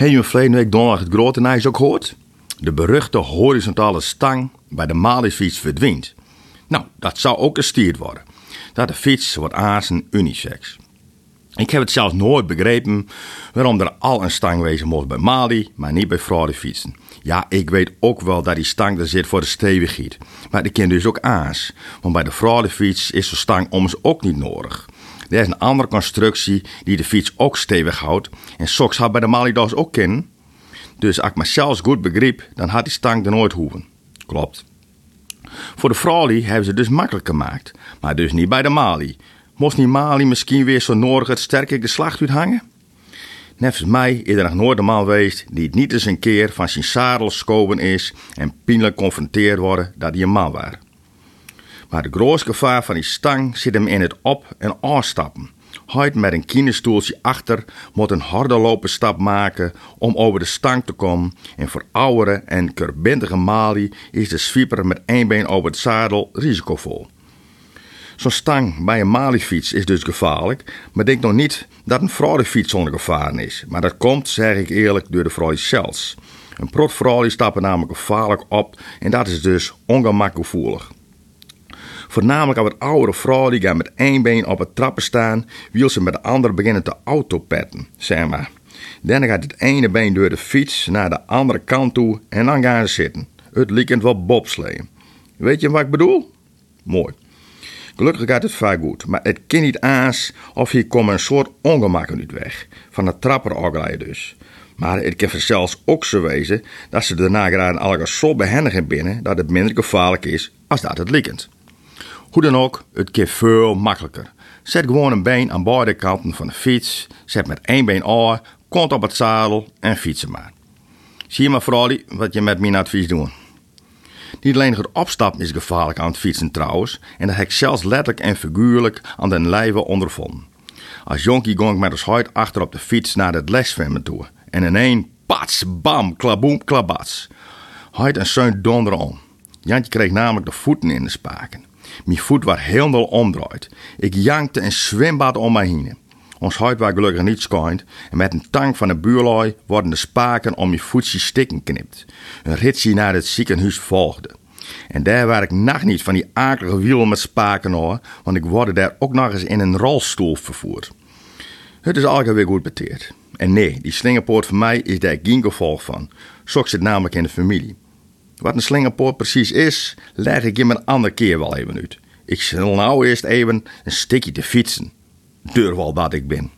Heb je verleden week donderdag het grote nieuws ook gehoord? De beruchte horizontale stang bij de Malifiets verdwijnt. Nou, dat zou ook gestierd worden. Dat de fiets wordt aansen unisex. Ik heb het zelfs nooit begrepen waarom er al een stang wezen moest bij Mali, maar niet bij vrouwenfietsen. Ja, ik weet ook wel dat die stang er zit voor de stevigheid. Maar die ken dus ook aans. Want bij de vrouwenfiets is zo'n stang oms ook niet nodig. Er is een andere constructie die de fiets ook stevig houdt. En soks had bij de Mali dus ook kennen. Dus als ik me zelfs goed begreep, dan had die stang er nooit hoeven. Klopt. Voor de Frali hebben ze dus makkelijk gemaakt. Maar dus niet bij de Mali. Moest niet Mali misschien weer zo nodig het sterke geslacht uithangen? Nevens mij is er nog nooit een man geweest die het niet eens een keer van zijn zadel schoven is en pijnlijk confronteerd worden dat hij een man was. Maar de grootste gevaar van die stang zit hem in het op- en afstappen. Hij met een kinderstoeltje achter moet een harde lopen stap maken om over de stang te komen. En voor oudere en kerbindige Mali is de sweeper met één been over het zadel risicovol. Zo'n stang bij een Mali-fiets is dus gevaarlijk, maar denk nog niet dat een fraudefiets zonder gevaar is. Maar dat komt, zeg ik eerlijk, door de fraude zelfs. Een prot stappen namelijk gevaarlijk op en dat is dus ongemakkelijk Voornamelijk als het oudere vrouwen die gaan met één been op het trappen staan, wil ze met de andere beginnen te autopetten, zeg maar. Dan gaat het ene been door de fiets naar de andere kant toe en dan gaan ze zitten. Het lijkt wel bobsleeën. Weet je wat ik bedoel? Mooi. Gelukkig gaat het vaak goed, maar het kan niet aans of hier komen een soort ongemakken uit weg. Van de trapper dus. Maar het kan zelfs ook zo wezen dat ze daarna graag al zo behendig binnen dat het minder gevaarlijk is als dat het liekend. Hoe dan ook, het kan veel makkelijker. Zet gewoon een been aan beide kanten van de fiets, zet met één been aan, komt op het zadel en fietsen maar. Zie je maar vooral wat je met mijn advies doet. Niet alleen het opstappen is gevaarlijk aan het fietsen trouwens, en dat heb ik zelfs letterlijk en figuurlijk aan den lijve ondervonden. Als jonkie ging ik met ons huid achter op de fiets naar het leszwemmen toe. En in één pats, bam, klaboem, klabats. Huid en zeun donderen om. Jantje kreeg namelijk de voeten in de spaken. Mijn voet was helemaal omdraaid. Ik jankte een zwembad om mij heen. Ons huid was gelukkig niet schijnd en met een tank van de buurlui worden de spaken om je voetje stikken knipt. Een ritje naar het ziekenhuis volgde. En daar waar ik nacht niet van die akelige wielen met spaken hoor, want ik word daar ook nog eens in een rolstoel vervoerd. Het is altijd weer goed beteerd. En nee, die slingerpoort voor mij is daar geen gevolg van. Zo zit namelijk in de familie. Wat een slingerpoort precies is, leg ik je een andere keer wel even uit. Ik zal nou eerst even een stukje te fietsen. Durf al dat ik ben.